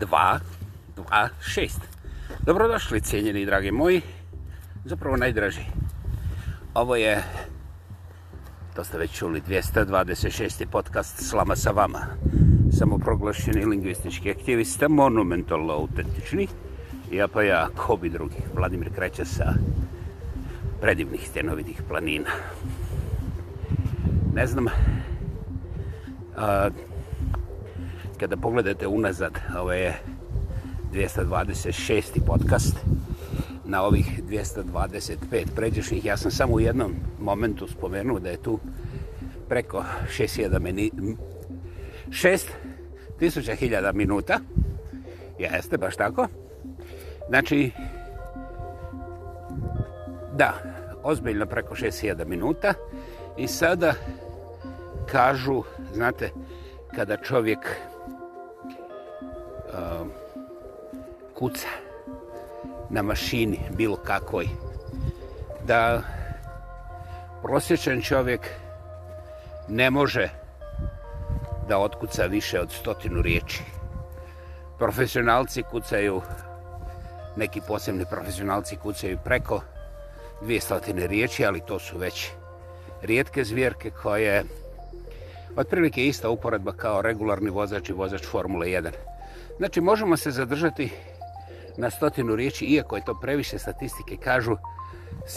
2.2.6 Dobrodošli, cijenjeni i dragi moji, zapravo najdraži. Ovo je, to ste već čuli, 226. podcast Slama sa vama. Samoproglašeni lingvistički aktivista, monumentalno autentični. Ja pa ja, ko bi drugi, Vladimir Kreća sa predivnih stenovitih planina. Ne znam, a, kada pogledate unazad ove 226. podcast na ovih 225 pređešnjih, ja sam samo u jednom momentu spomenuo da je tu preko 6000 meni, 6 tisuća hiljada minuta. Jeste, baš tako. Znači, da, ozbiljno preko 6000 minuta. I sada kažu, znate, kada čovjek kuca na mašini bilo kakoj da prosječan čovjek ne može da otkuca više od stotinu riječi. Profesionalci kucaju, neki posebni profesionalci kucaju preko dvije stotine riječi, ali to su već rijetke zvjerke koje... Otprilike je ista uporedba kao regularni vozač i vozač Formule Znači, možemo se zadržati na stotinu riječi, iako je to previše statistike, kažu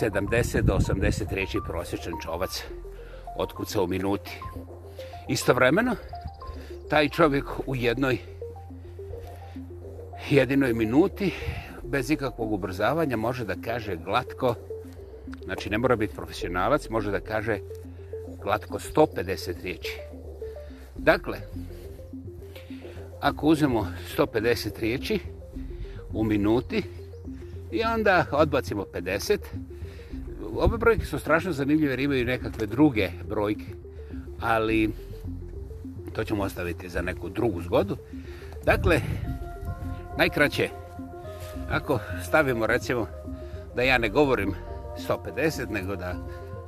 70 do 80 riječi prosječan čovac otkuca u minuti. Istovremeno, taj čovjek u jednoj jedinoj minuti, bez ikakvog ubrzavanja, može da kaže glatko, znači ne mora biti profesionalac, može da kaže glatko 150 riječi. Dakle, ako uzmemo 150 riječi u minuti i onda odbacimo 50, ove brojke su strašno zanimljive jer imaju nekakve druge brojke, ali to ćemo ostaviti za neku drugu zgodu. Dakle, najkraće, ako stavimo recimo da ja ne govorim 150, nego da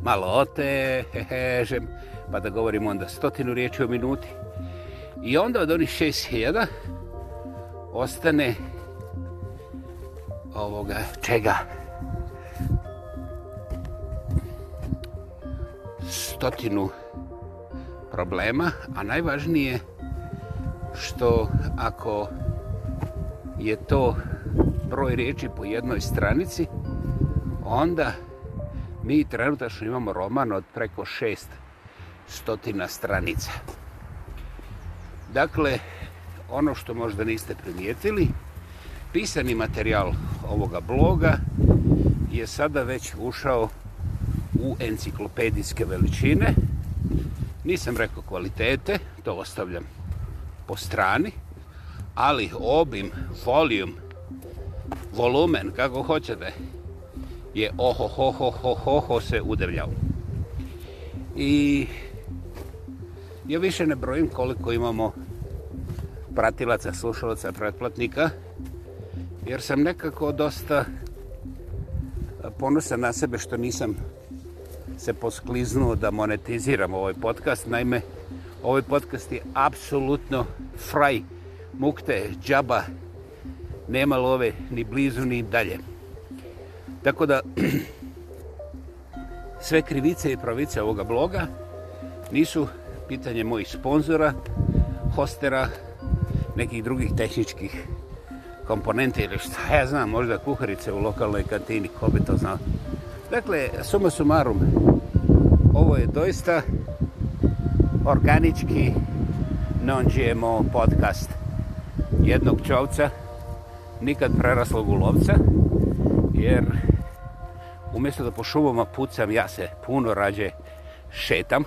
malo otežem, pa da govorim onda stotinu riječi u minuti, I onda od onih 6000 ostane ovoga čega? Stotinu problema, a najvažnije što ako je to broj riječi po jednoj stranici, onda mi trenutačno imamo roman od preko šest stotina stranica. Dakle, ono što možda niste primijetili, pisani materijal ovoga bloga je sada već ušao u enciklopedijske veličine. Nisam rekao kvalitete, to ostavljam po strani, ali obim, folijum, volumen, kako hoćete, je ohohohohohoho se udevljao. I Ja više ne brojim koliko imamo pratilaca, slušalaca, pretplatnika, jer sam nekako dosta ponosan na sebe što nisam se poskliznuo da monetiziram ovaj podcast. Naime, ovaj podcast je apsolutno fraj, mukte, džaba, nema love ni blizu ni dalje. Tako da, sve krivice i pravice ovoga bloga nisu pitanje mojih sponzora, hostera, nekih drugih tehničkih komponente ili šta ja znam, možda kuharice u lokalnoj kantini, ko bi to znao. Dakle, suma sumarum, ovo je doista organički non-GMO podcast jednog čovca, nikad preraslog u lovca, jer umjesto da po šumama pucam, ja se puno rađe šetam,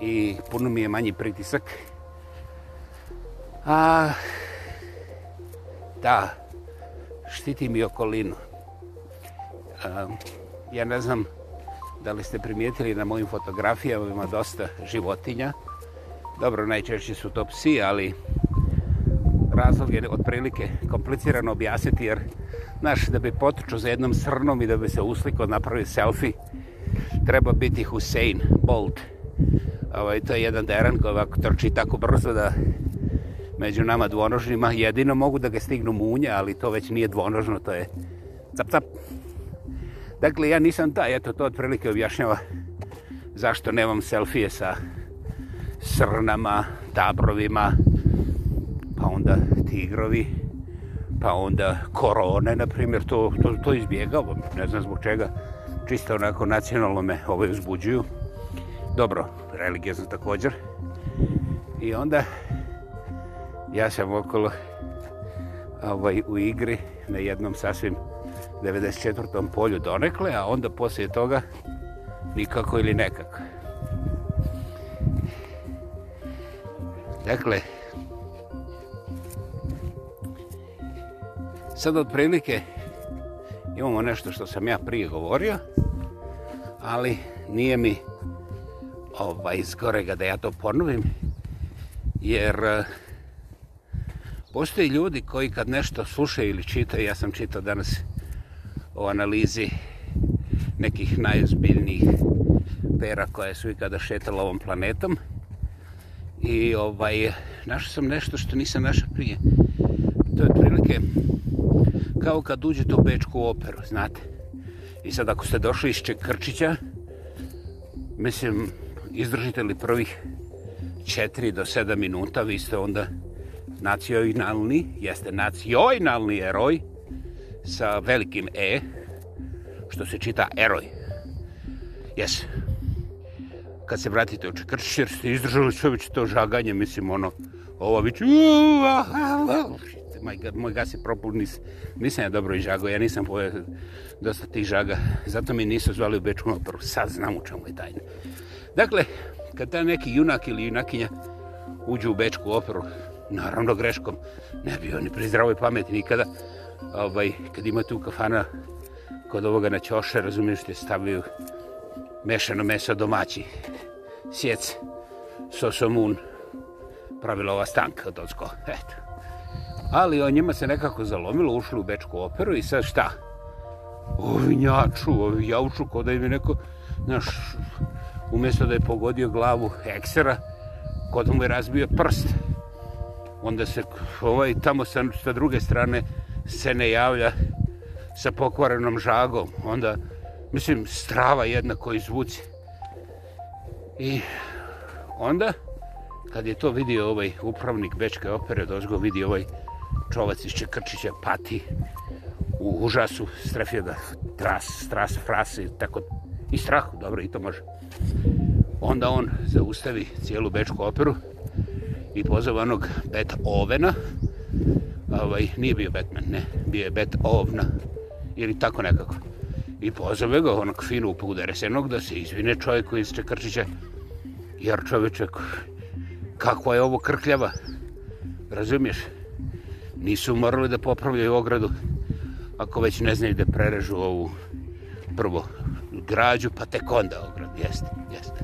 i puno mi je manji pritisak. A, da, štiti mi okolinu. A, ja ne znam da li ste primijetili na mojim fotografijama ima dosta životinja. Dobro, najčešće su to psi, ali razlog je otprilike komplicirano objasniti, jer znaš, da bi potučao za jednom srnom i da bi se uslikao napravio selfie, treba biti Hussein Bolt ovaj, to je jedan deran koji ovako trči tako brzo da među nama dvonožnima jedino mogu da ga stignu munje, ali to već nije dvonožno, to je cap cap. Dakle, ja nisam taj, eto, to otprilike objašnjava zašto nemam selfije sa srnama, dabrovima, pa onda tigrovi, pa onda korone, na primjer, to, to, to izbjegao, ne znam zbog čega, čisto onako nacionalno me ove ovaj, uzbuđuju. Dobro, religijozno također. I onda ja sam okolo ovaj, u igri na jednom sasvim 94. polju donekle, a onda poslije toga nikako ili nekako. Dakle, sad otprilike imamo nešto što sam ja prije govorio, ali nije mi ovaj, zgorega da ja to ponovim, jer e, postoji ljudi koji kad nešto slušaju ili čitaju, ja sam čitao danas o analizi nekih najozbiljnijih pera koja su ikada šetala ovom planetom i ovaj, našao sam nešto što nisam našao prije. To je otprilike kao kad uđete u Bečku operu, znate. I sad ako ste došli iz Čekrčića, mislim, izdržite li prvih 4 do 7 minuta, vi ste onda nacionalni, jeste nacionalni eroj sa velikim E, što se čita eroj. Jes. Kad se vratite u Čekršćer, ste izdržali sve već to žaganje, mislim, ono, ovo bić, moj, moj gas je propul, nis, nisam ja dobro izžago, ja nisam pojel dosta tih žaga, zato mi nisu zvali u Bečku operu, sad znam u čemu je tajna. Dakle, kad ta neki junak ili junakinja uđu u bečku operu, naravno greškom, ne bi oni pri zdravoj pameti nikada, ovaj, kad ima tu kafana kod ovoga na čoše, razumiješ te stavljaju mešano meso domaći, sjec, sosomun, pravila ova stanka od odsko. Eto. Ali o njima se nekako zalomilo, ušli u Bečku operu i sad šta? Ovi njaču, ovi jauču, kod da im je neko, znaš, umjesto da je pogodio glavu Heksera, kod mu je razbio prst. Onda se ovaj, tamo sa, sa druge strane se ne javlja sa pokvarenom žagom. Onda, mislim, strava jedna koji zvuci. I onda, kad je to vidio ovaj upravnik Bečke opere, dozgo vidio ovaj čovac iz Čekrčića pati u užasu, strefio ga tras, tras, frasi, tako, i strahu, dobro, i to može onda on zaustavi cijelu bečku operu i pozove onog Bet Ovena ovaj, nije bio Batman, ne, bio je Bet Ovna ili tako nekako i pozove ga onog finu upudereseno da se izvine čovjeku iz Čekrčića jer čovječek kako je ovo krkljava razumiješ nisu morali da popravljaju ogradu ako već ne znaju da prerežu ovu prvo građu pa tek onda ogradu jeste, jeste.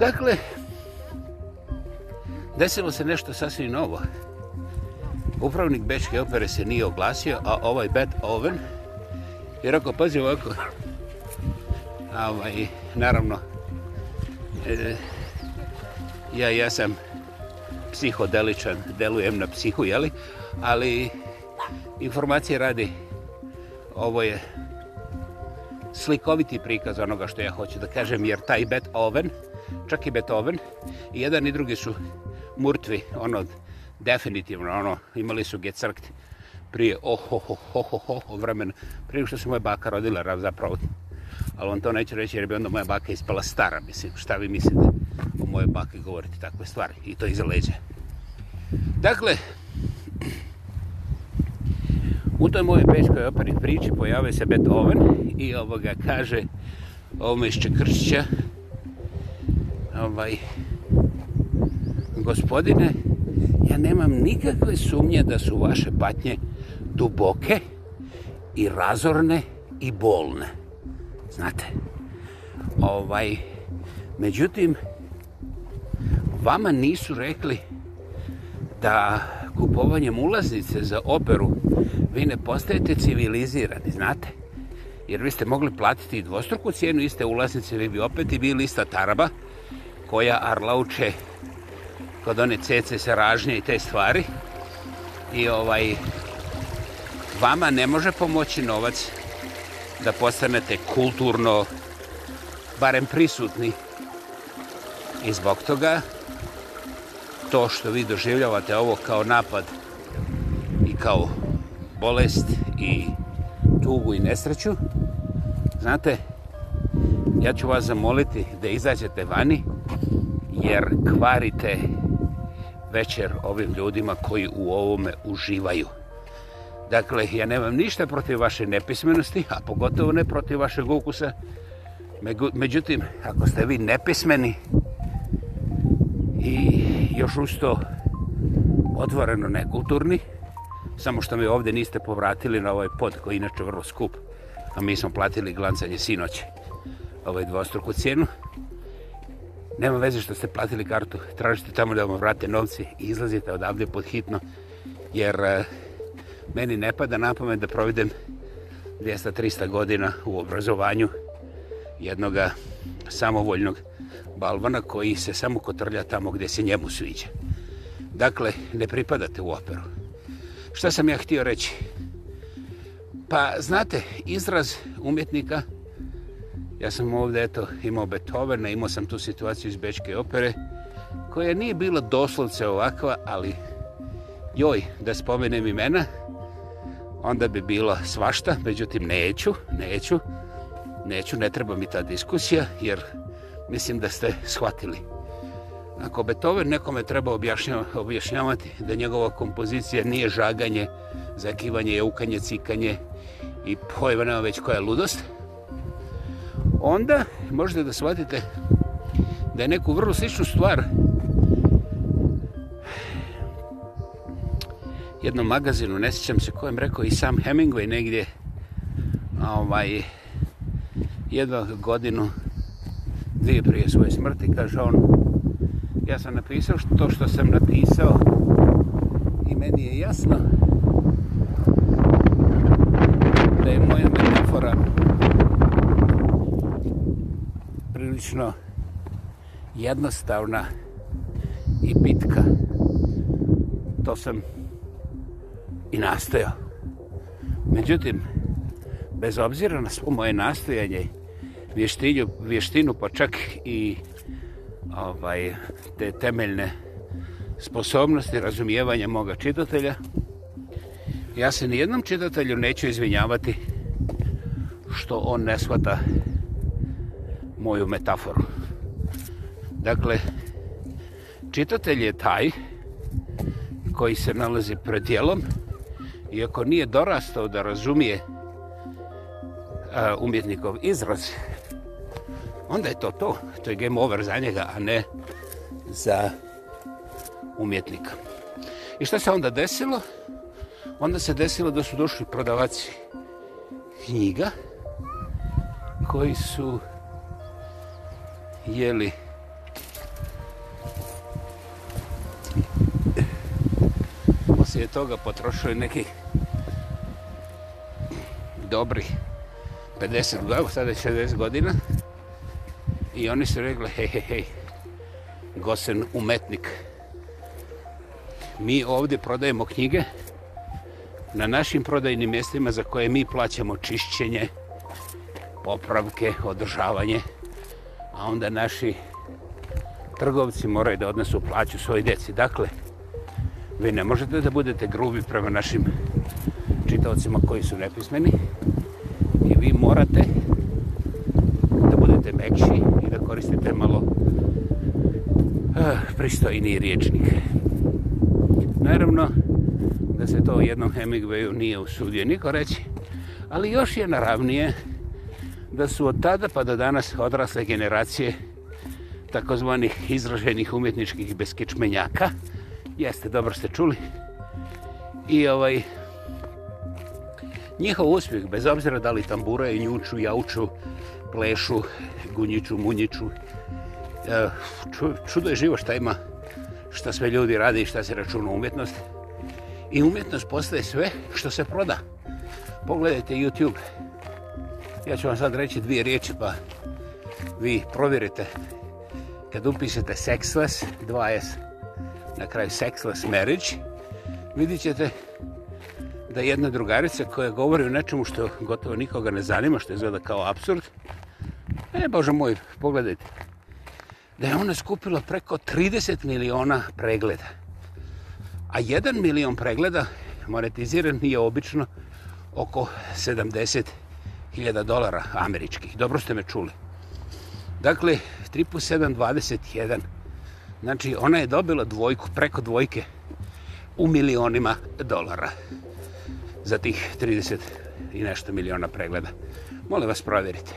Dakle, desilo se nešto sasvim novo. Upravnik Bečke opere se nije oglasio, a ovaj Bet Oven je rekao, pazi ovako, ovaj, naravno, e, ja, ja sam psihodeličan, delujem na psihu, jeli? Ali informacije radi, ovo je slikoviti prikaz onoga što ja hoću da kažem, jer taj Beethoven, čak i Beethoven, i jedan i drugi su murtvi, ono, definitivno, ono, imali su gecrkt prije, oho, oh, oh, oh, oh, vremena, prije što se moja baka rodila, rad zapravo, ali on to neće reći jer bi onda moja baka ispala stara, mislim, šta vi mislite o moje bake govoriti takve stvari, i to iza leđa. Dakle, U toj mojoj peškoj operi priči pojave se Beethoven i ovoga kaže ovome išće kršća ovaj gospodine ja nemam nikakve sumnje da su vaše patnje duboke i razorne i bolne. Znate, ovaj međutim vama nisu rekli da kupovanjem ulaznice za operu vi ne postajete civilizirani, znate? Jer vi ste mogli platiti dvostruku cijenu, iste ulaznice, vi bi opet i bili ista taraba koja arlauče kod one cece sa ražnje i te stvari. I ovaj, vama ne može pomoći novac da postanete kulturno barem prisutni. I zbog toga to što vi doživljavate ovo kao napad i kao bolest i tugu i nesreću. Znate, ja ću vas zamoliti da izađete vani, jer kvarite večer ovim ljudima koji u ovome uživaju. Dakle, ja nemam ništa protiv vaše nepismenosti, a pogotovo ne protiv vašeg ukusa. Međutim, ako ste vi nepismeni i još usto otvoreno nekulturni, samo što me ovdje niste povratili na ovaj pod koji je inače vrlo skup. A mi smo platili glancanje sinoće, ovaj dvostruku cijenu. Nema veze što ste platili kartu, tražite tamo da vam vrate novci i izlazite odavde pod hitno, jer e, meni ne pada napomen da providem 200-300 godina u obrazovanju jednog samovoljnog balvana koji se samo kotrlja tamo gdje se njemu sviđa. Dakle, ne pripadate u operu. Šta sam ja htio reći? Pa, znate, izraz umjetnika, ja sam ovdje eto, imao Beethovena, imao sam tu situaciju iz Bečke opere, koja nije bila doslovce ovakva, ali joj, da spomenem imena, onda bi bilo svašta, međutim neću, neću, neću, ne treba mi ta diskusija, jer mislim da ste shvatili. Ako Beethoven nekome treba objašnjavati da njegova kompozicija nije žaganje, zakivanje, jeukanje, cikanje i pojma nema već koja je ludost, onda možete da shvatite da je neku vrlo sličnu stvar jednom magazinu, ne sjećam se kojem rekao i sam Hemingway negdje ovaj, jednu godinu dvije prije svoje smrti, kaže on, ja sam napisao to što sam napisao i meni je jasno da je moja metafora prilično jednostavna i pitka. To sam i nastojao. Međutim, bez obzira na svo moje nastojanje, vještinju, vještinu, pa čak i ovaj, te temeljne sposobnosti razumijevanja moga čitatelja. Ja se nijednom čitatelju neću izvinjavati što on ne shvata moju metaforu. Dakle, čitatelj je taj koji se nalazi pred dijelom i ako nije dorastao da razumije a, umjetnikov izraz, onda je to to. To je game over za njega, a ne za umjetnika. I šta se onda desilo? Onda se desilo da su došli prodavaci knjiga koji su jeli poslije toga potrošili neki dobri 50, evo sada 60 godina I oni su rekli, hej, hej, hej, gosen umetnik. Mi ovdje prodajemo knjige na našim prodajnim mjestima za koje mi plaćamo čišćenje, popravke, održavanje, a onda naši trgovci moraju da odnesu plaću svoji djeci. Dakle, vi ne možete da budete grubi prema našim čitavcima koji su nepismeni i vi morate budete mekši i da koristite malo uh, eh, pristojni riječnik. Naravno, da se to u jednom Hemingwayu nije usudio niko reći, ali još je naravnije da su od tada pa do danas odrasle generacije takozvanih izraženih umjetničkih beskičmenjaka. Jeste, dobro ste čuli. I ovaj, njihov uspjeh, bez obzira da li tamburaju, njuču, jauču, plešu, gunjiću, munjiću. E, čudo je živo šta ima, šta sve ljudi rade i šta se računa umjetnost. I umjetnost postaje sve što se proda. Pogledajte YouTube. Ja ću vam sad reći dvije riječi, pa vi provjerite. Kad upisate sexless, 2S, na kraju sexless marriage, vidit ćete da jedna drugarica koja govori o nečemu što gotovo nikoga ne zanima, što izgleda kao absurd, e, Bože moj, pogledajte, da je ona skupila preko 30 miliona pregleda. A jedan milion pregleda monetiziran je obično oko 70 hiljada dolara američkih. Dobro ste me čuli. Dakle, 3 plus 7, 21. Znači, ona je dobila dvojku, preko dvojke u milionima dolara za tih 30 i nešto miliona pregleda. Mole vas provjerite.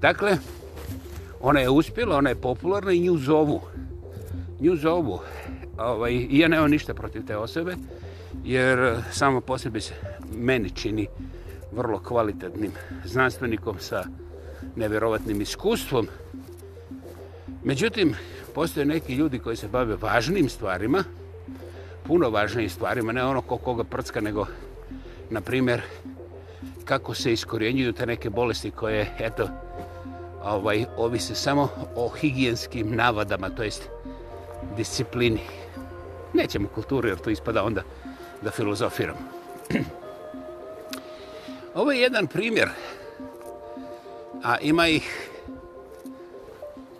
Dakle, ona je uspjela, ona je popularna i nju zovu. Nju zovu. Ovaj, ja nemam ništa protiv te osobe, jer eh, samo posebe se meni čini vrlo kvalitetnim znanstvenikom sa nevjerovatnim iskustvom. Međutim, postoje neki ljudi koji se bave važnim stvarima, puno važnijim stvarima, ne ono ko koga prcka, nego na primjer, kako se iskorjenjuju te neke bolesti koje, eto, ovaj, ovise samo o higijenskim navadama, to jest disciplini. Nećemo kulturu, jer to ispada onda da filozofiram. Ovo je jedan primjer, a ima ih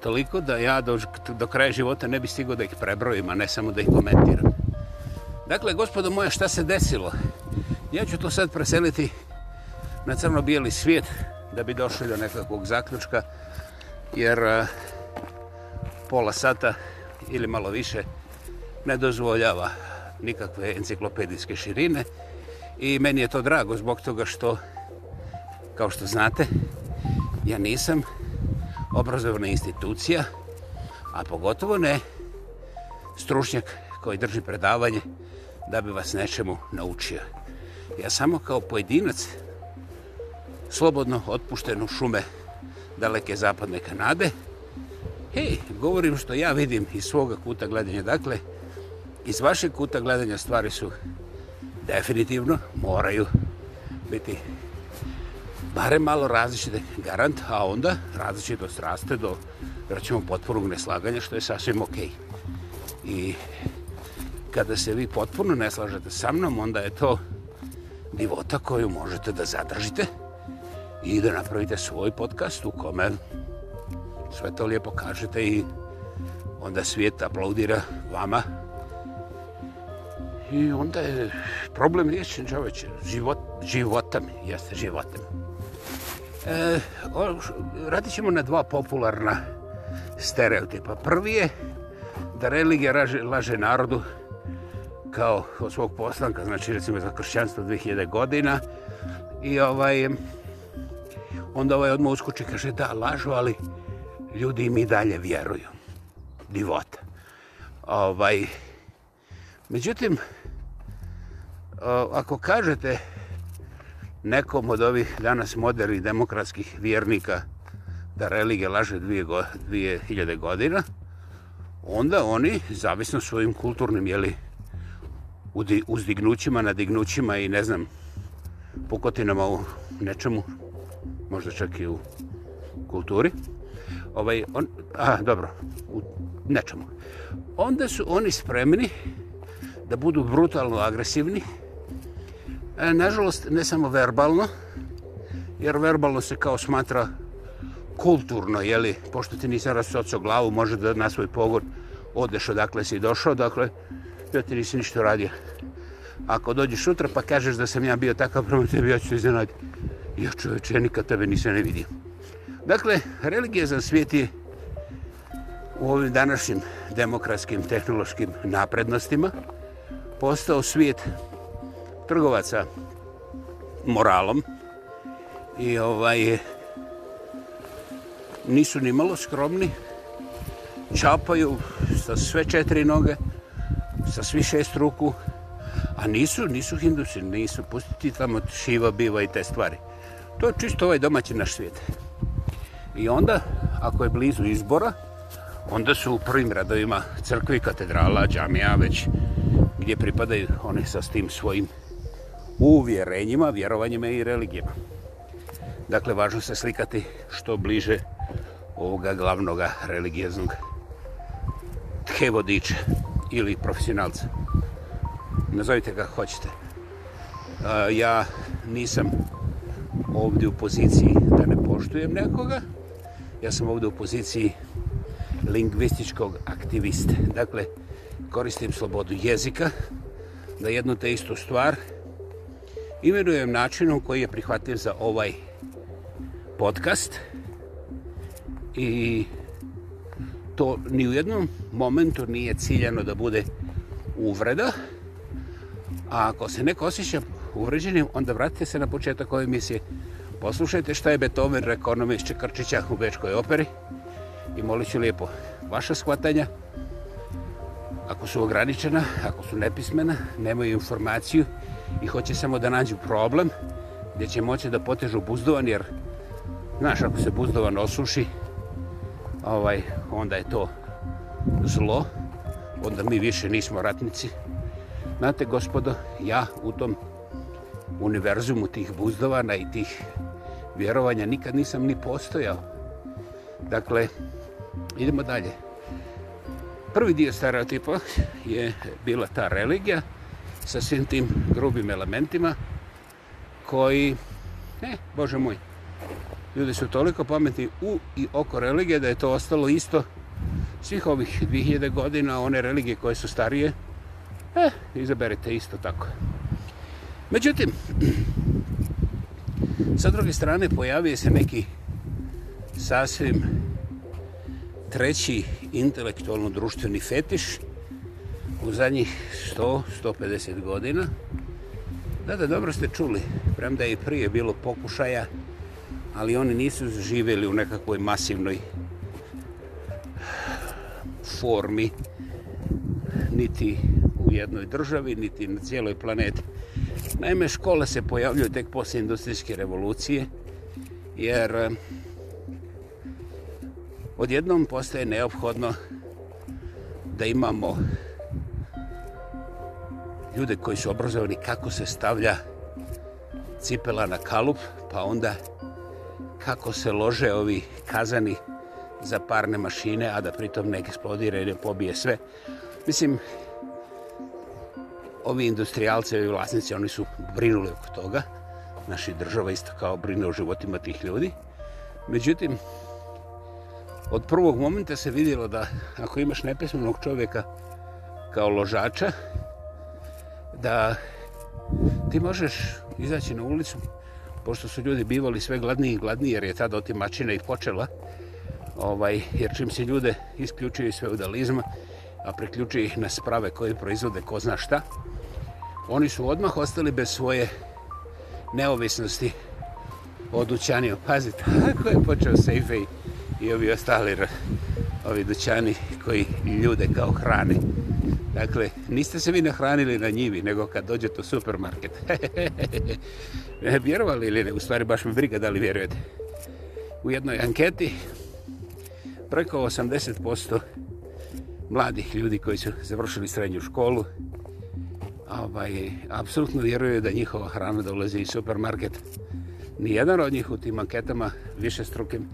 toliko da ja do, do kraja života ne bi stigao da ih prebrojim, a ne samo da ih komentiram. Dakle, gospodo moja, šta se desilo? Ja ću to sad preseliti na crno-bijeli svijet da bi došli do nekakvog zaključka jer e, pola sata ili malo više ne dozvoljava nikakve enciklopedijske širine i meni je to drago zbog toga što kao što znate ja nisam obrazovna institucija a pogotovo ne stručnjak koji drži predavanje da bi vas nečemu naučio ja samo kao pojedinac slobodno otpušten u šume daleke zapadne Kanade. Hej, govorim što ja vidim iz svoga kuta gledanja. Dakle, iz vašeg kuta gledanja stvari su definitivno moraju biti barem malo različite garant, a onda različito straste do vraćamo potpornog neslaganja, što je sasvim okej. Okay. I kada se vi potpuno ne slažete sa mnom, onda je to divota koju možete da zadržite i da napravite svoj podcast u kome sve to lijepo kažete i onda svijet aplaudira vama. I onda je problem riječen čoveče. Život, životam, jeste životam. E, o, radit ćemo na dva popularna stereotipa. Prvi je da religija raže, laže narodu, kao od svog poslanka, znači recimo za kršćanstvo 2000 godina. I ovaj, onda ovaj odmah uskuči, kaže da, lažu, ali ljudi im i dalje vjeruju. Divota. Ovaj, međutim, o, ako kažete nekom od ovih danas modernih demokratskih vjernika da religija laže 2000 godina, onda oni, zavisno svojim kulturnim, jeli, uzdignućima, nadignućima i ne znam, pukotinama u nečemu, možda čak i u kulturi. Ovaj, on, a, dobro, u nečemu. Onda su oni spremni da budu brutalno agresivni, e, nažalost ne samo verbalno, jer verbalno se kao smatra kulturno, jeli, pošto ti nisam rasocao glavu, može da na svoj pogod odeš odakle si došao, dakle, ispio, ti nisi ništa uradio. Ako dođeš sutra pa kažeš da sam ja bio takav prema tebi, ja ću te iznenaditi. Ja čovječe, ja nikad tebe nisam ne vidio. Dakle, religija za svijet je u ovim današnjim demokratskim, tehnološkim naprednostima postao svijet trgovaca moralom i ovaj nisu ni malo skromni čapaju sa sve četiri noge sa svi šest ruku, a nisu, nisu hindusi, nisu pustiti tamo šiva, biva i te stvari. To je čisto ovaj domaći naš svijet. I onda, ako je blizu izbora, onda su u prvim radovima crkvi, katedrala, džamija, već gdje pripadaju one sa s tim svojim uvjerenjima, vjerovanjima i religijama. Dakle, važno se slikati što bliže ovoga glavnoga religijaznog tkevodiča ili profesionalca. Nazovite ga hoćete. Ja nisam ovdje u poziciji da ne poštujem nekoga. Ja sam ovdje u poziciji lingvističkog aktiviste. Dakle, koristim slobodu jezika da jednu te istu stvar imenujem načinom koji je prihvatljiv za ovaj podcast i to ni u jednom momentu nije ciljano da bude uvreda. A ako se neko osjeća uvređenim, onda vratite se na početak ove emisije. Poslušajte šta je Beethoven rekordno iz Čekrčića u Bečkoj operi i molit ću lijepo vaša shvatanja. Ako su ograničena, ako su nepismena, nemaju informaciju i hoće samo da nađu problem gdje će moći da potežu buzdovan, jer znaš, ako se buzdovan osuši, ovaj, onda je to zlo, onda mi više nismo ratnici. Znate, gospodo, ja u tom univerzumu tih buzdovana i tih vjerovanja nikad nisam ni postojao. Dakle, idemo dalje. Prvi dio stereotipa je bila ta religija sa svim tim grubim elementima koji, ne, eh, Bože moj, ljudi su toliko pametni u i oko religije da je to ostalo isto svih ovih 2000 godina, one religije koje su starije, eh, izaberete isto tako. Međutim, sa druge strane pojavio se neki sasvim treći intelektualno-društveni fetiš u zadnjih 100-150 godina. Da, da, dobro ste čuli, premda je i prije bilo pokušaja ali oni nisu živjeli u nekakvoj masivnoj formi niti u jednoj državi, niti na cijeloj planeti. Naime, škole se pojavljaju tek poslije industrijske revolucije, jer eh, odjednom postaje neophodno da imamo ljude koji su obrazovani kako se stavlja cipela na kalup, pa onda kako se lože ovi kazani za parne mašine, a da pritom ne eksplodira i ne pobije sve. Mislim, ovi industrialce, ovi vlasnici, oni su brinuli oko toga. Naši država isto kao brine o životima tih ljudi. Međutim, od prvog momenta se vidjelo da ako imaš nepesmenog čovjeka kao ložača, da ti možeš izaći na ulicu, pošto su ljudi bivali sve gladniji i gladniji, jer je tada otimačina i počela, ovaj, jer čim se ljude isključuju iz feudalizma, a priključuju ih na sprave koje proizvode ko zna šta, oni su odmah ostali bez svoje neovisnosti od dućanija. Pazi, tako je počeo Seyfej i ovi ostali ovi dućani koji ljude kao hrane. Dakle, niste se vi nahranili na njivi, nego kad dođete u supermarket. E, vjerovali ili ne? U stvari, baš mi briga da li vjerujete. U jednoj anketi preko 80% mladih ljudi koji su završili srednju školu ovaj, apsolutno vjeruju da njihova hrana dolazi iz supermarket. Nijedan od njih u tim anketama više strukim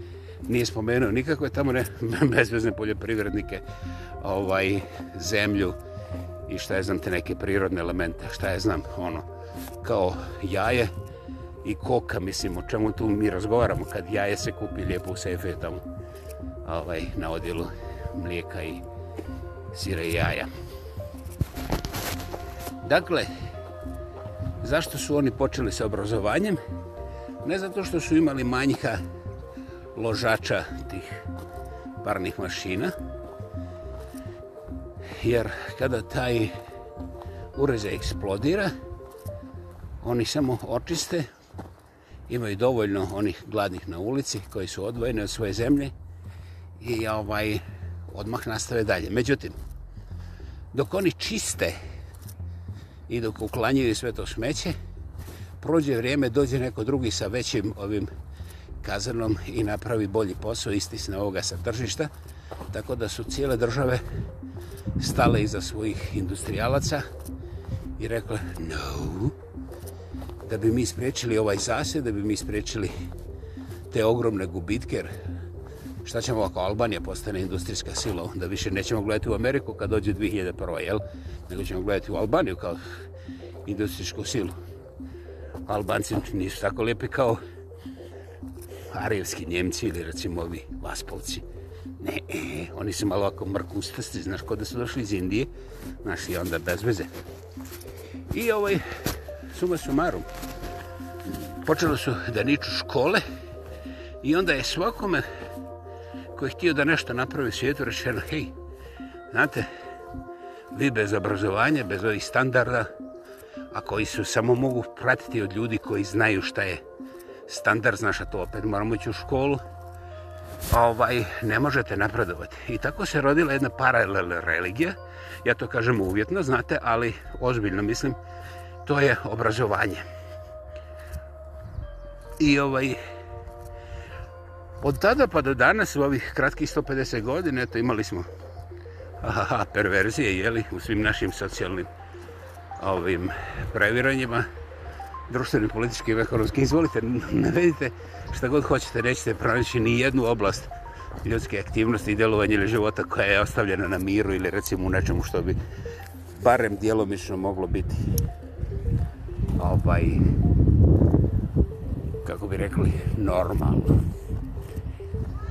nije spomenuo nikakve tamo ne, bezvezne poljoprivrednike ovaj, zemlju, i šta je znam te neke prirodne elemente, šta je znam ono, kao jaje i koka, mislim, o čemu tu mi razgovaramo, kad jaje se kupi lijepo u sefe tamo, ovaj, na odjelu mlijeka i sire i jaja. Dakle, zašto su oni počeli sa obrazovanjem? Ne zato što su imali manjka ložača tih parnih mašina, jer kada taj uređaj eksplodira, oni samo očiste, imaju dovoljno onih gladnih na ulici koji su odvojene od svoje zemlje i ovaj odmah nastave dalje. Međutim, dok oni čiste i dok uklanjaju sve to smeće, prođe vrijeme, dođe neko drugi sa većim ovim kazanom i napravi bolji posao, istisne ovoga sa tržišta, tako da su cijele države stale iza svojih industrijalaca i rekla no, da bi mi spriječili ovaj zased, da bi mi spriječili te ogromne gubitke, jer šta ćemo ako Albanija postane industrijska sila, da više nećemo gledati u Ameriku kad dođe 2001. Jel? Nego ćemo gledati u Albaniju kao industrijsku silu. Albanci nisu tako lijepi kao arijevski njemci ili recimo ovi vaspolci. Ne, e, oni su malo ovako mrkustasti, znaš, kod da su došli iz Indije, znaš, i onda bez veze. I ovaj, suma sumarum, počelo su da niču škole i onda je svakome koji je htio da nešto napravi svijetu rečeno, hej, znate, vi bez obrazovanja, bez ovih standarda, a koji su samo mogu pratiti od ljudi koji znaju šta je standard, znaš, a to opet moramo ići u školu, ovaj, ne možete napredovati. I tako se rodila jedna paralelna religija, ja to kažem uvjetno, znate, ali ozbiljno mislim, to je obrazovanje. I ovaj, od tada pa do danas, u ovih kratkih 150 godine, to imali smo aha, perverzije, jeli, u svim našim socijalnim ovim previranjima, društveni, politički, ekonomski, izvolite, navedite šta god hoćete, nećete pronaći ni jednu oblast ljudske aktivnosti i djelovanja ili života koja je ostavljena na miru ili recimo u nečemu što bi barem djelomično moglo biti ovaj, kako bi rekli, normalno,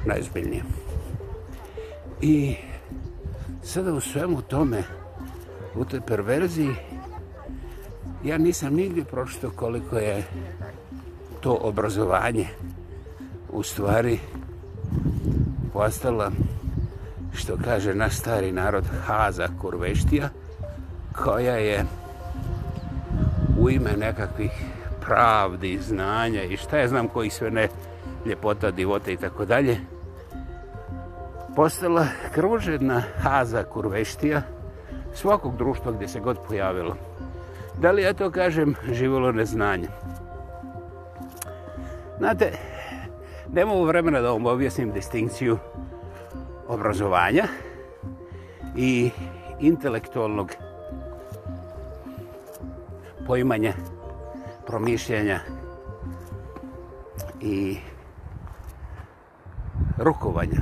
najzbiljnije. I sada u svemu tome, u toj perverziji, ja nisam nigdje prošto koliko je to obrazovanje u stvari postala što kaže naš stari narod Haza Kurveštija koja je u ime nekakvih pravdi, znanja i šta je znam koji sve ne ljepota, divota i tako dalje postala krvožedna Haza Kurveštija svakog društva gdje se god pojavilo Da li ja to kažem živolo neznanje? Znate, nemamo vremena da vam objasnim distinkciju obrazovanja i intelektualnog poimanja, promišljanja i rukovanja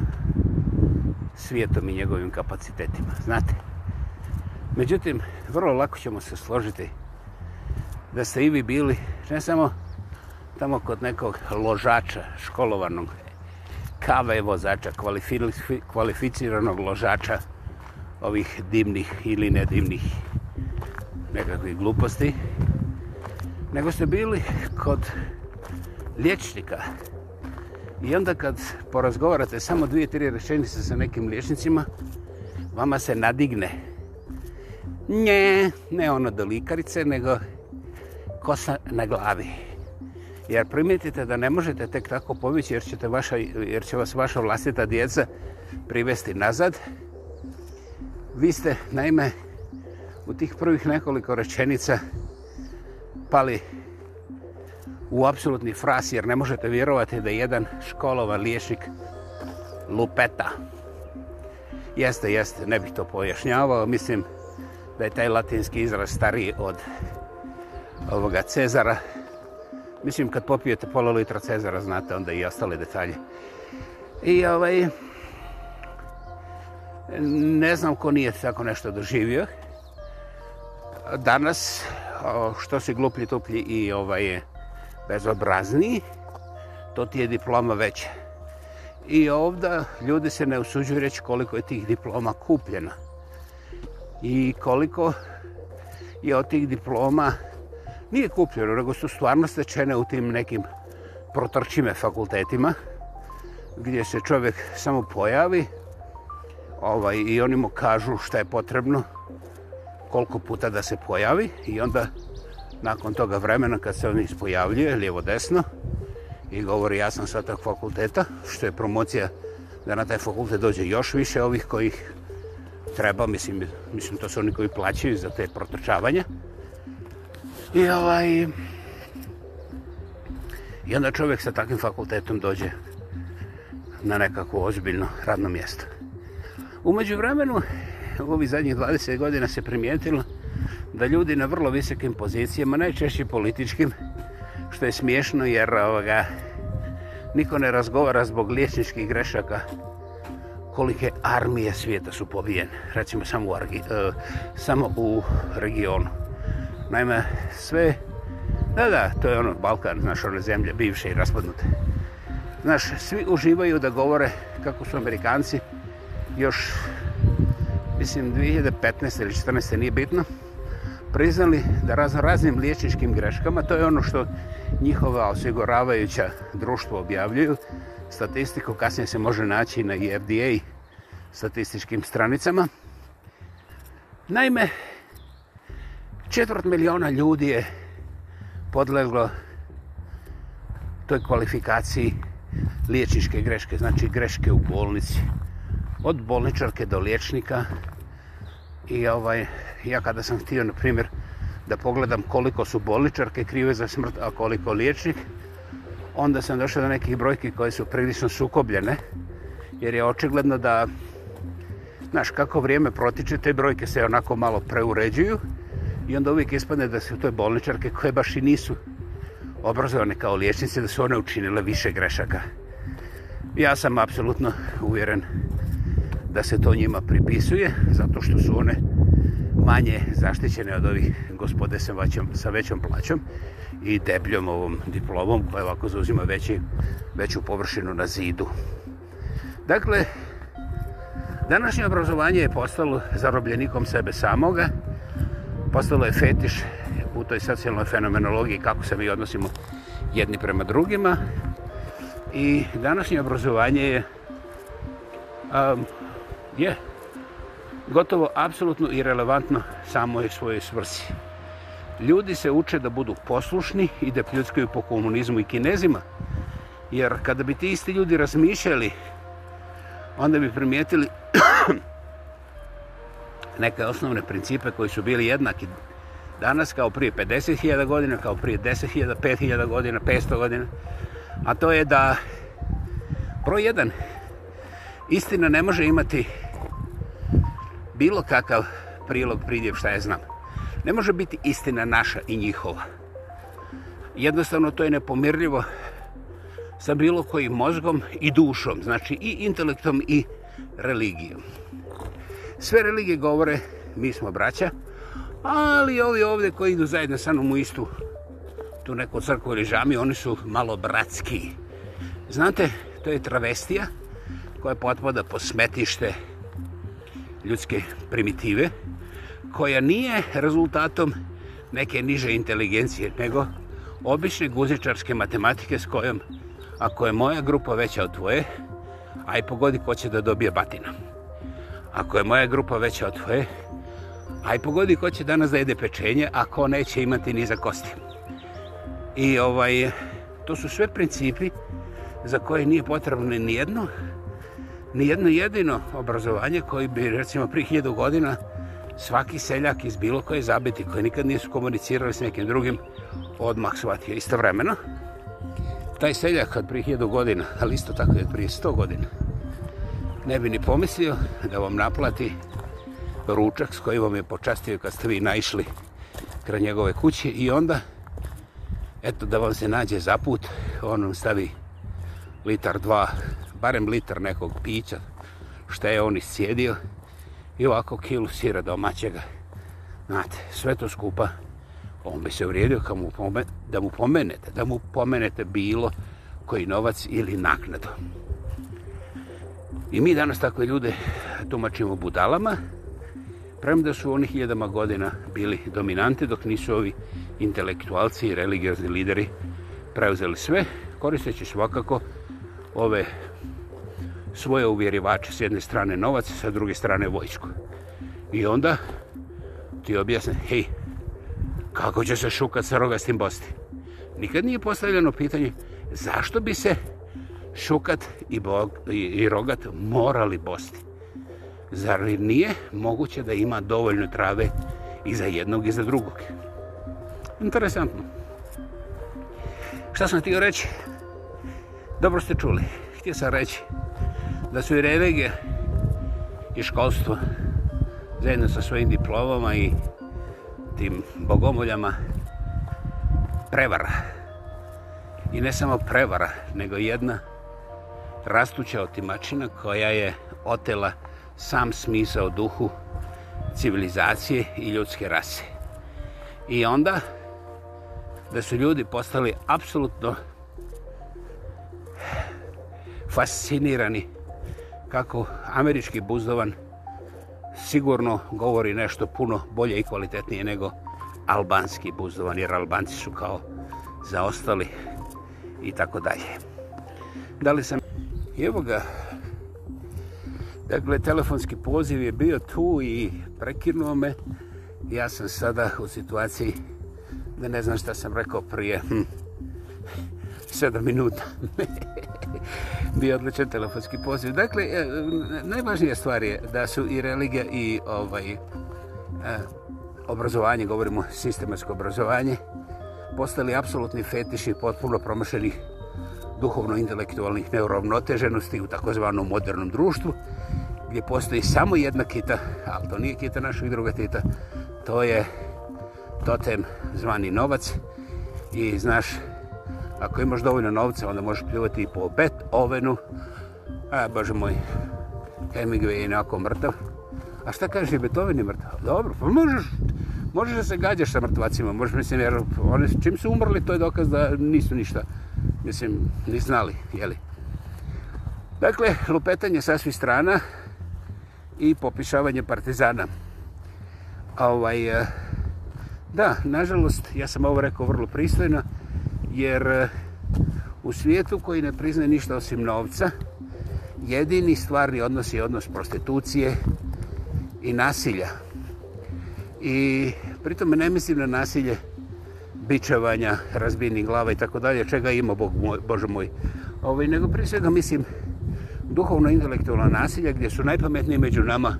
svijetom i njegovim kapacitetima. Znate, međutim, vrlo lako ćemo se složiti da ste i vi bili ne samo tamo kod nekog ložača školovanog kave vozača, kvalifi, kvalificiranog ložača ovih dimnih ili nedimnih nekakvih gluposti, nego ste bili kod liječnika. I onda kad porazgovarate samo dvije, tri rečenice sa nekim liječnicima, vama se nadigne. Nje, ne ono do likarice, nego kosa na glavi. Jer primijetite da ne možete tek tako povići jer, ćete vaša, jer će vas vaša vlastita djeca privesti nazad. Vi ste, naime, u tih prvih nekoliko rečenica pali u apsolutni fras jer ne možete vjerovati da jedan školova liješnik lupeta. Jeste, jeste, ne bih to pojašnjavao. Mislim da je taj latinski izraz stariji od ovoga Cezara. Mislim, kad popijete pola litra Cezara, znate onda i ostale detalje. I ovaj... Ne znam ko nije tako nešto doživio. Danas, što si gluplji, tuplji i ovaj, bezobrazniji, to ti je diploma veća. I ovda ljudi se ne usuđuju reći koliko je tih diploma kupljena. I koliko je od tih diploma nije kupljeno, nego su stvarno stečene u tim nekim protrčime fakultetima, gdje se čovjek samo pojavi ovaj, i oni mu kažu šta je potrebno, koliko puta da se pojavi i onda nakon toga vremena kad se on ispojavljuje lijevo desno i govori ja sam sa tog fakulteta, što je promocija da na taj fakultet dođe još više ovih kojih treba, mislim, mislim to su oni koji plaćaju za te protrčavanja, I ovaj... I onda čovjek sa takvim fakultetom dođe na nekako ozbiljno radno mjesto. Umeđu vremenu, u ovih zadnjih 20 godina se primijetilo da ljudi na vrlo visokim pozicijama, najčešće političkim, što je smiješno jer ovoga, niko ne razgovara zbog liječničkih grešaka kolike armije svijeta su pobijene, recimo samo u, uh, samo u regionu. Naime, sve... Da, da, to je ono Balkan, znaš, one zemlje bivše i raspadnute. Znaš, svi uživaju da govore kako su Amerikanci još, mislim, 2015. ili 2014. nije bitno, priznali da razno raznim liječničkim greškama, to je ono što njihova osiguravajuća društva objavljuju, statistiku kasnije se može naći na FDA er statističkim stranicama. Naime, četvrt miliona ljudi je podleglo toj kvalifikaciji liječničke greške, znači greške u bolnici. Od bolničarke do liječnika. I ovaj, ja kada sam htio, na primjer, da pogledam koliko su bolničarke krive za smrt, a koliko liječnik, onda sam došao do nekih brojki koje su prilično sukobljene, jer je očigledno da, znaš, kako vrijeme protiče, te brojke se onako malo preuređuju, I onda uvijek ispane da su to bolničarke koje baš i nisu obrazovane kao liječnice, da su one učinile više grešaka. Ja sam apsolutno uvjeren da se to njima pripisuje, zato što su one manje zaštićene od ovih gospode sa većom, sa većom plaćom i debljom ovom diplomom koja ovako zauzima veći, veću površinu na zidu. Dakle, današnje obrazovanje je postalo zarobljenikom sebe samoga, postalo je fetiš u toj socijalnoj fenomenologiji kako se mi odnosimo jedni prema drugima. I današnje obrazovanje je um, je gotovo apsolutno irelevantno samoj svojoj svrsi. Ljudi se uče da budu poslušni i da pljuckaju po komunizmu i kinezima. Jer kada bi ti isti ljudi razmišljali, onda bi primijetili neke osnovne principe koji su bili jednaki danas kao prije 50.000 godina, kao prije 10.000, 5.000 godina, 500 godina, a to je da broj jedan, istina ne može imati bilo kakav prilog, pridjev, šta je znam. Ne može biti istina naša i njihova. Jednostavno, to je nepomirljivo sa bilo kojim mozgom i dušom, znači i intelektom i religijom sve religije govore mi smo braća, ali ovi ovdje koji idu zajedno sa mnom u istu tu neku crkvu ili žami, oni su malo bratski. Znate, to je travestija koja potpada po smetište ljudske primitive, koja nije rezultatom neke niže inteligencije, nego obične guzičarske matematike s kojom, ako je moja grupa veća od tvoje, aj pogodi ko će da dobije batina. Ako je moja grupa veća od tvoje, aj pogodi ko će danas da jede pečenje, ako neće imati ni za kosti. I ovaj, to su sve principi za koje nije potrebno ni jedno, ni jedno jedino obrazovanje koji bi, recimo, prije hiljadu godina svaki seljak iz bilo koje zabiti, koji nikad nisu komunicirali s nekim drugim, odmah shvatio istovremeno. Taj seljak od prije hiljadu godina, ali isto tako je od prije sto godina, ne bi ni pomislio da vam naplati ručak s kojim vam je počastio kad ste vi naišli kraj njegove kuće i onda eto da vam se nađe zaput on vam stavi litar dva barem litar nekog pića što je on iscijedio i ovako kilu sira domaćega znate, sve to skupa on bi se uvrijedio mu pomen, da mu pomenete da mu pomenete bilo koji novac ili naknadu I mi danas takve ljude tumačimo budalama, prema da su oni hiljadama godina bili dominante, dok nisu ovi intelektualci i religijazni lideri preuzeli sve, koristeći svakako ove svoje uvjerivače, s jedne strane novac, sa druge strane vojsko. I onda ti objasne, hej, kako će se šukat sa roga s tim bosti? Nikad nije postavljeno pitanje zašto bi se šukat i, bog, i, i rogat morali bosti. Zar li nije moguće da ima dovoljno trave i za jednog i za drugog? Interesantno. Šta sam htio reći? Dobro ste čuli. Htio sam reći da su i revege i školstvo zajedno sa svojim diplomama i tim bogomoljama prevara. I ne samo prevara, nego jedna prevara rastuća otimačina koja je otela sam smisa o duhu civilizacije i ljudske rase. I onda da su ljudi postali apsolutno fascinirani kako američki buzdovan sigurno govori nešto puno bolje i kvalitetnije nego albanski buzdovan, jer albanci su kao zaostali i tako dalje. Da li sam... I evo ga. Dakle, telefonski poziv je bio tu i prekirnuo me. Ja sam sada u situaciji da ne znam šta sam rekao prije. Hm, sedam minuta. bio odličan telefonski poziv. Dakle, e, najvažnija stvar je da su i religija i ovaj e, obrazovanje, govorimo sistematsko obrazovanje, postali apsolutni fetiši potpuno promršenih duhovno-intelektualnih neuravnoteženosti u takozvanom modernom društvu, gdje postoji samo jedna kita, ali to nije kita našeg druga tita, to je totem zvani novac. I znaš, ako imaš dovoljno novca, onda možeš pljuvati i po Beethovenu. A, bože moj, Hemingway je inako mrtav. A šta kaže Beethoven je mrtav? Dobro, pa možeš, možeš da se gađaš sa mrtvacima, možeš, mislim, jer one, čim su umrli, to je dokaz da nisu ništa mrtvacima mislim, ni znali, jeli. Dakle, lupetanje sa svih strana i popišavanje partizana. Ovaj, e, da, nažalost, ja sam ovo rekao vrlo pristojno, jer e, u svijetu koji ne prizna ništa osim novca, jedini stvarni odnos je odnos prostitucije i nasilja. I pritom ne mislim na nasilje, bičevanja, razbijenih glava i tako dalje, čega ima Bog moj, Bože moj. Ovaj, nego prije svega mislim duhovno intelektualno nasilje gdje su najpametniji među nama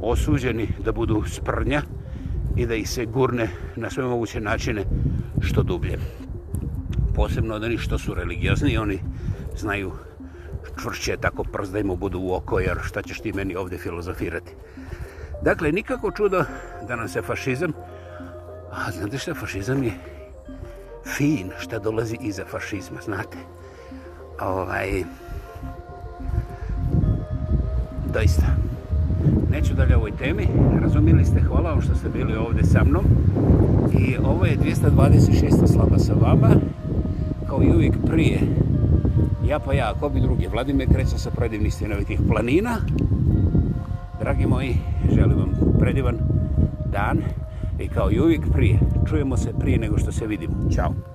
osuđeni da budu sprnja i da ih se gurne na sve moguće načine što dublje. Posebno da oni što su religiozni, oni znaju čvršće tako prst da im budu u oko, jer šta ćeš ti meni ovdje filozofirati. Dakle, nikako čudo da nam se fašizam, a znate što fašizam je fin što dolazi iza fašizma, znate. Ovaj, doista. Neću dalje ovoj temi. Razumili ste, hvala vam što ste bili ovdje sa mnom. I ovo je 226. slaba sa vama. Kao i uvijek prije. Ja pa ja, ko bi drugi. Vladimir Kreca sa predivnih stinovitih planina. Dragi moji, želim vam predivan dan. Dan. I kao i uvijek prije, čujemo se prije nego što se vidimo. Ćao!